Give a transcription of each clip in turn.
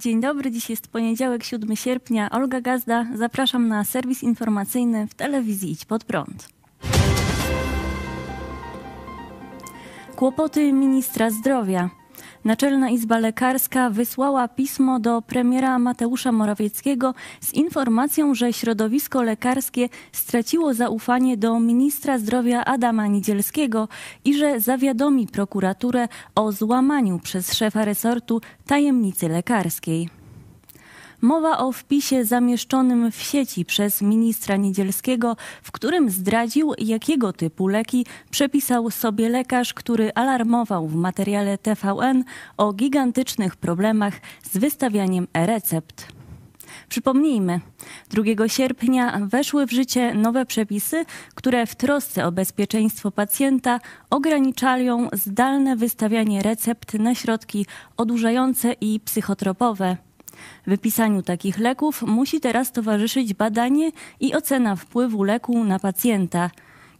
Dzień dobry, dziś jest poniedziałek, 7 sierpnia. Olga Gazda, zapraszam na serwis informacyjny w telewizji Idź Pod Prąd. Kłopoty ministra zdrowia. Naczelna Izba Lekarska wysłała pismo do premiera Mateusza Morawieckiego z informacją, że środowisko lekarskie straciło zaufanie do ministra zdrowia Adama Niedzielskiego i że zawiadomi prokuraturę o złamaniu przez szefa resortu tajemnicy lekarskiej. Mowa o wpisie zamieszczonym w sieci przez ministra Niedzielskiego, w którym zdradził, jakiego typu leki przepisał sobie lekarz, który alarmował w materiale TVN o gigantycznych problemach z wystawianiem e-recept. Przypomnijmy, 2 sierpnia weszły w życie nowe przepisy, które w trosce o bezpieczeństwo pacjenta ograniczają zdalne wystawianie recept na środki odurzające i psychotropowe. Wypisaniu takich leków musi teraz towarzyszyć badanie i ocena wpływu leku na pacjenta.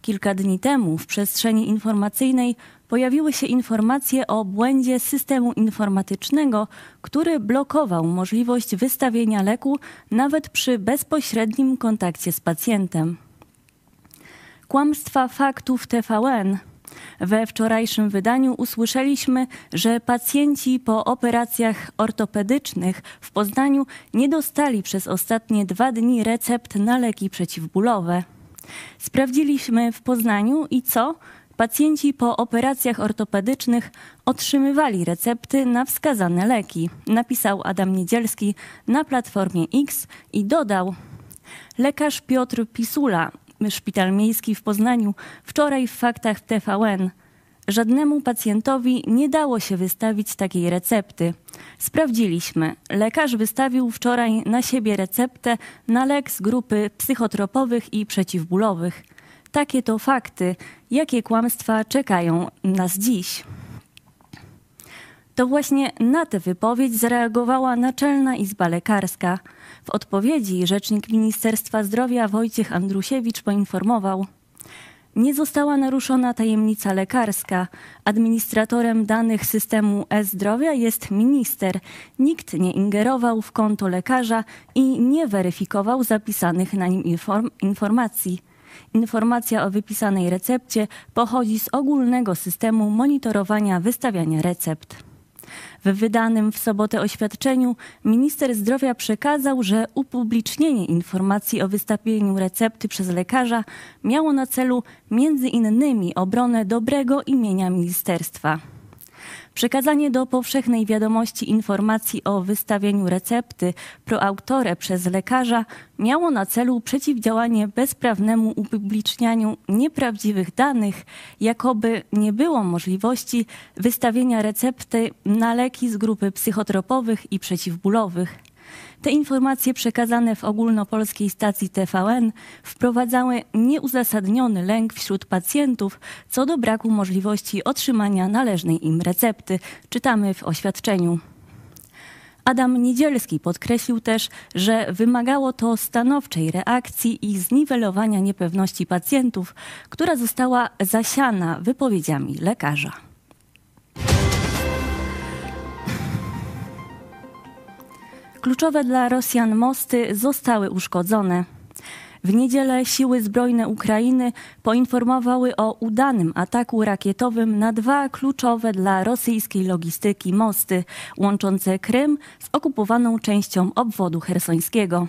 Kilka dni temu w przestrzeni informacyjnej pojawiły się informacje o błędzie systemu informatycznego, który blokował możliwość wystawienia leku nawet przy bezpośrednim kontakcie z pacjentem. Kłamstwa faktów TVN we wczorajszym wydaniu usłyszeliśmy, że pacjenci po operacjach ortopedycznych w Poznaniu nie dostali przez ostatnie dwa dni recept na leki przeciwbólowe. Sprawdziliśmy w Poznaniu i co? Pacjenci po operacjach ortopedycznych otrzymywali recepty na wskazane leki, napisał Adam Niedzielski na Platformie X i dodał: Lekarz Piotr Pisula Szpital Miejski w Poznaniu wczoraj w faktach TVN. Żadnemu pacjentowi nie dało się wystawić takiej recepty. Sprawdziliśmy. Lekarz wystawił wczoraj na siebie receptę na lek z grupy psychotropowych i przeciwbólowych. Takie to fakty, jakie kłamstwa czekają nas dziś. To właśnie na tę wypowiedź zareagowała Naczelna Izba Lekarska. W odpowiedzi rzecznik Ministerstwa Zdrowia Wojciech Andrusiewicz poinformował, nie została naruszona tajemnica lekarska. Administratorem danych systemu e-zdrowia jest minister. Nikt nie ingerował w konto lekarza i nie weryfikował zapisanych na nim inform informacji. Informacja o wypisanej recepcie pochodzi z ogólnego systemu monitorowania wystawiania recept. W wydanym w sobotę oświadczeniu minister zdrowia przekazał, że upublicznienie informacji o wystawieniu recepty przez lekarza miało na celu między innymi obronę dobrego imienia ministerstwa. Przekazanie do powszechnej wiadomości informacji o wystawieniu recepty proautore przez lekarza miało na celu przeciwdziałanie bezprawnemu upublicznianiu nieprawdziwych danych, jakoby nie było możliwości wystawienia recepty na leki z grupy psychotropowych i przeciwbólowych. Te informacje przekazane w ogólnopolskiej stacji TVN wprowadzały nieuzasadniony lęk wśród pacjentów co do braku możliwości otrzymania należnej im recepty, czytamy w oświadczeniu. Adam Niedzielski podkreślił też, że wymagało to stanowczej reakcji i zniwelowania niepewności pacjentów, która została zasiana wypowiedziami lekarza. Kluczowe dla Rosjan mosty zostały uszkodzone. W niedzielę siły zbrojne Ukrainy poinformowały o udanym ataku rakietowym na dwa kluczowe dla rosyjskiej logistyki mosty łączące Krym z okupowaną częścią obwodu hersońskiego.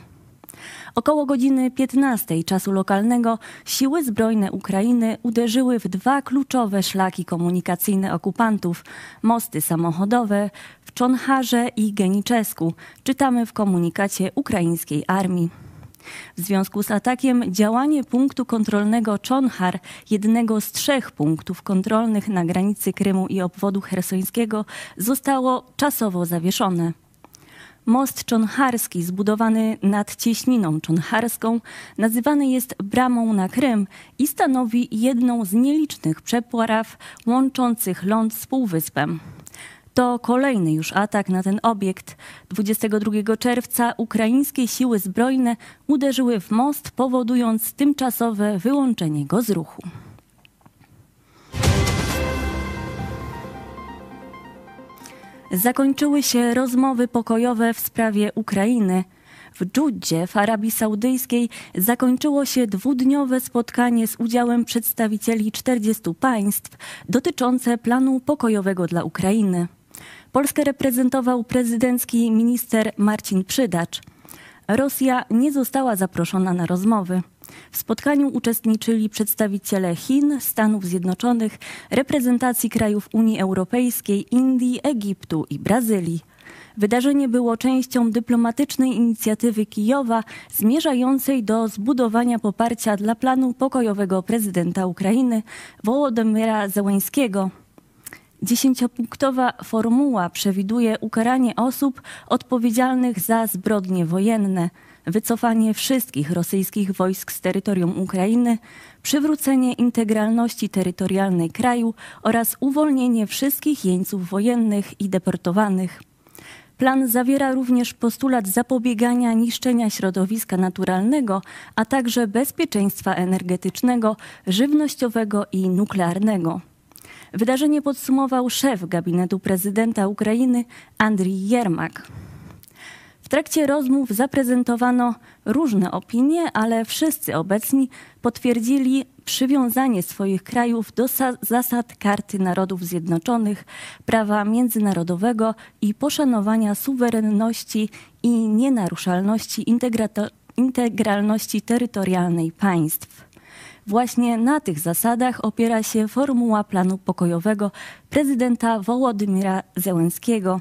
Około godziny 15 czasu lokalnego siły zbrojne Ukrainy uderzyły w dwa kluczowe szlaki komunikacyjne okupantów mosty samochodowe w Czonharze i Geniczesku, czytamy w komunikacie ukraińskiej armii. W związku z atakiem działanie punktu kontrolnego Czonhar, jednego z trzech punktów kontrolnych na granicy Krymu i obwodu hersońskiego, zostało czasowo zawieszone. Most czonharski, zbudowany nad cieśniną czonharską, nazywany jest bramą na Krym i stanowi jedną z nielicznych przepław łączących ląd z półwyspem. To kolejny już atak na ten obiekt. 22 czerwca ukraińskie siły zbrojne uderzyły w most, powodując tymczasowe wyłączenie go z ruchu. Zakończyły się rozmowy pokojowe w sprawie Ukrainy. W Dżudzie w Arabii Saudyjskiej zakończyło się dwudniowe spotkanie z udziałem przedstawicieli 40 państw dotyczące planu pokojowego dla Ukrainy. Polskę reprezentował prezydencki minister Marcin Przydacz. Rosja nie została zaproszona na rozmowy. W spotkaniu uczestniczyli przedstawiciele Chin, Stanów Zjednoczonych, reprezentacji krajów Unii Europejskiej, Indii, Egiptu i Brazylii. Wydarzenie było częścią dyplomatycznej inicjatywy Kijowa zmierzającej do zbudowania poparcia dla planu pokojowego prezydenta Ukrainy Wołodymyra Zełańskiego. Dziesięciopunktowa formuła przewiduje ukaranie osób odpowiedzialnych za zbrodnie wojenne, wycofanie wszystkich rosyjskich wojsk z terytorium Ukrainy, przywrócenie integralności terytorialnej kraju oraz uwolnienie wszystkich jeńców wojennych i deportowanych. Plan zawiera również postulat zapobiegania niszczenia środowiska naturalnego, a także bezpieczeństwa energetycznego, żywnościowego i nuklearnego. Wydarzenie podsumował szef gabinetu prezydenta Ukrainy Andrii Jermak. W trakcie rozmów zaprezentowano różne opinie, ale wszyscy obecni potwierdzili przywiązanie swoich krajów do zasad Karty Narodów Zjednoczonych, prawa międzynarodowego i poszanowania suwerenności i nienaruszalności integralności terytorialnej państw. Właśnie na tych zasadach opiera się formuła planu pokojowego prezydenta Wołodymira Zełenskiego.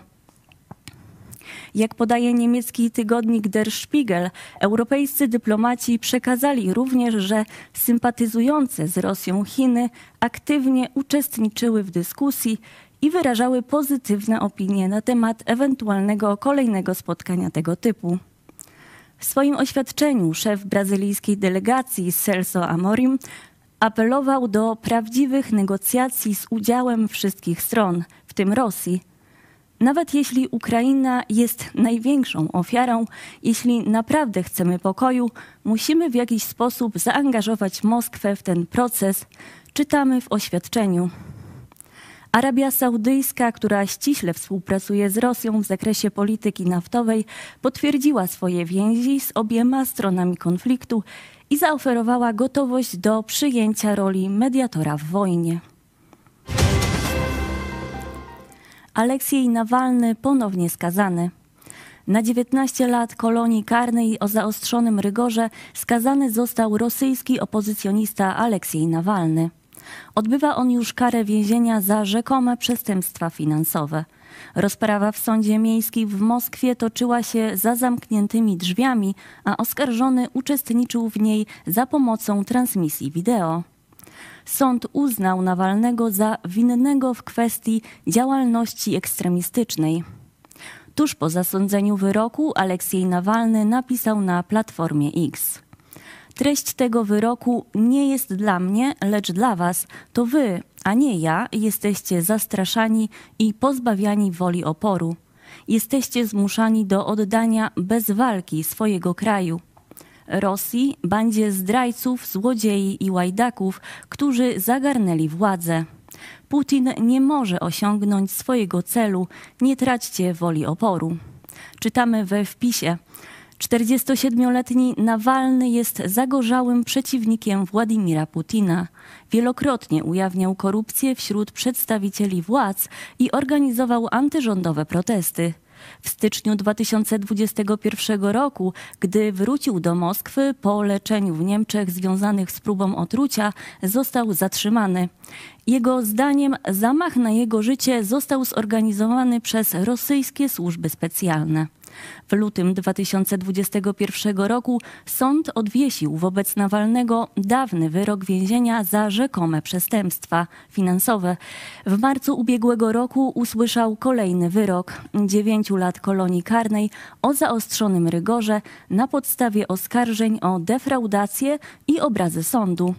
Jak podaje niemiecki tygodnik Der Spiegel, europejscy dyplomaci przekazali również, że sympatyzujące z Rosją Chiny aktywnie uczestniczyły w dyskusji i wyrażały pozytywne opinie na temat ewentualnego kolejnego spotkania tego typu. W swoim oświadczeniu szef brazylijskiej delegacji Celso Amorim apelował do prawdziwych negocjacji z udziałem wszystkich stron, w tym Rosji. Nawet jeśli Ukraina jest największą ofiarą, jeśli naprawdę chcemy pokoju, musimy w jakiś sposób zaangażować Moskwę w ten proces, czytamy w oświadczeniu. Arabia Saudyjska, która ściśle współpracuje z Rosją w zakresie polityki naftowej, potwierdziła swoje więzi z obiema stronami konfliktu i zaoferowała gotowość do przyjęcia roli mediatora w wojnie. Aleksiej Nawalny ponownie skazany. Na 19 lat kolonii karnej o zaostrzonym rygorze skazany został rosyjski opozycjonista Aleksiej Nawalny. Odbywa on już karę więzienia za rzekome przestępstwa finansowe. Rozprawa w sądzie miejskim w Moskwie toczyła się za zamkniętymi drzwiami, a oskarżony uczestniczył w niej za pomocą transmisji wideo. Sąd uznał Nawalnego za winnego w kwestii działalności ekstremistycznej. Tuż po zasądzeniu wyroku Aleksiej Nawalny napisał na Platformie X. Treść tego wyroku nie jest dla mnie, lecz dla was. To wy, a nie ja, jesteście zastraszani i pozbawiani woli oporu. Jesteście zmuszani do oddania bez walki swojego kraju. Rosji, bandzie zdrajców, złodziei i łajdaków, którzy zagarnęli władzę. Putin nie może osiągnąć swojego celu, nie traćcie woli oporu. Czytamy we wpisie. 47-letni Nawalny jest zagorzałym przeciwnikiem Władimira Putina. Wielokrotnie ujawniał korupcję wśród przedstawicieli władz i organizował antyrządowe protesty. W styczniu 2021 roku, gdy wrócił do Moskwy po leczeniu w Niemczech związanych z próbą otrucia, został zatrzymany. Jego zdaniem zamach na jego życie został zorganizowany przez rosyjskie służby specjalne. W lutym 2021 roku sąd odwiesił wobec Nawalnego dawny wyrok więzienia za rzekome przestępstwa finansowe. W marcu ubiegłego roku usłyszał kolejny wyrok dziewięciu lat kolonii karnej o zaostrzonym rygorze na podstawie oskarżeń o defraudację i obrazy sądu.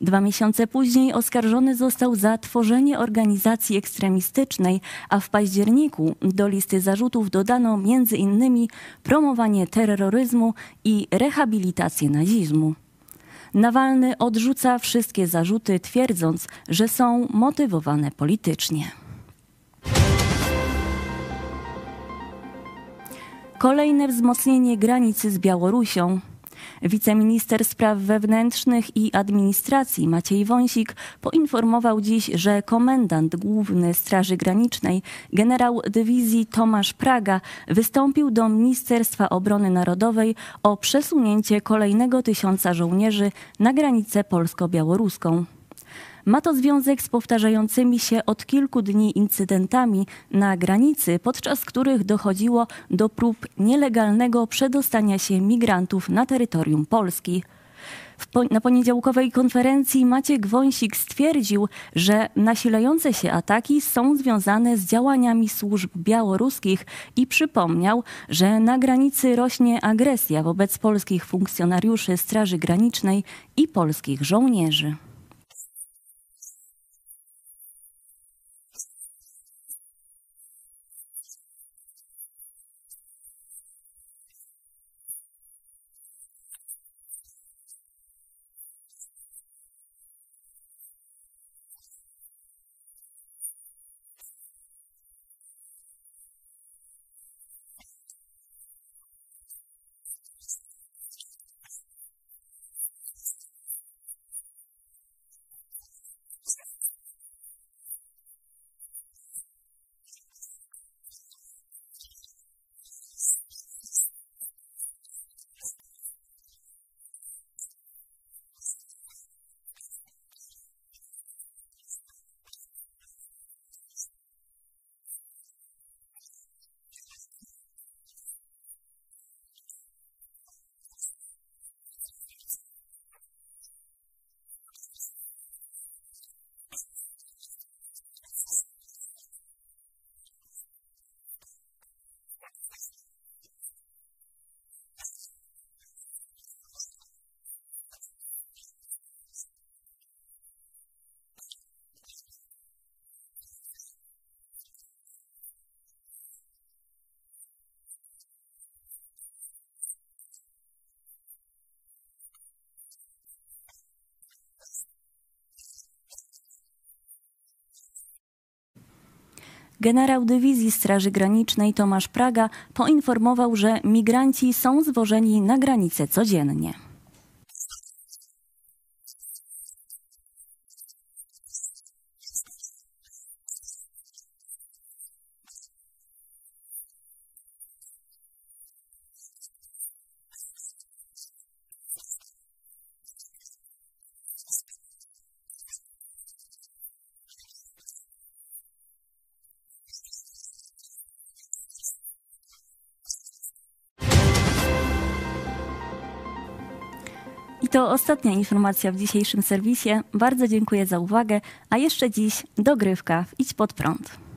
Dwa miesiące później oskarżony został za tworzenie organizacji ekstremistycznej, a w październiku do listy zarzutów dodano innymi promowanie terroryzmu i rehabilitację nazizmu. Nawalny odrzuca wszystkie zarzuty, twierdząc, że są motywowane politycznie. Kolejne wzmocnienie granicy z Białorusią. Wiceminister Spraw Wewnętrznych i Administracji Maciej Wąsik poinformował dziś, że komendant główny Straży Granicznej, generał dywizji Tomasz Praga, wystąpił do Ministerstwa Obrony Narodowej o przesunięcie kolejnego tysiąca żołnierzy na granicę polsko-białoruską. Ma to związek z powtarzającymi się od kilku dni incydentami na granicy, podczas których dochodziło do prób nielegalnego przedostania się migrantów na terytorium Polski. Po, na poniedziałkowej konferencji Maciek Wąsik stwierdził, że nasilające się ataki są związane z działaniami służb białoruskich i przypomniał, że na granicy rośnie agresja wobec polskich funkcjonariuszy Straży Granicznej i polskich żołnierzy. Generał Dywizji Straży Granicznej Tomasz Praga poinformował, że migranci są zwożeni na granicę codziennie. I to ostatnia informacja w dzisiejszym serwisie. Bardzo dziękuję za uwagę, a jeszcze dziś dogrywka w Idź Pod Prąd.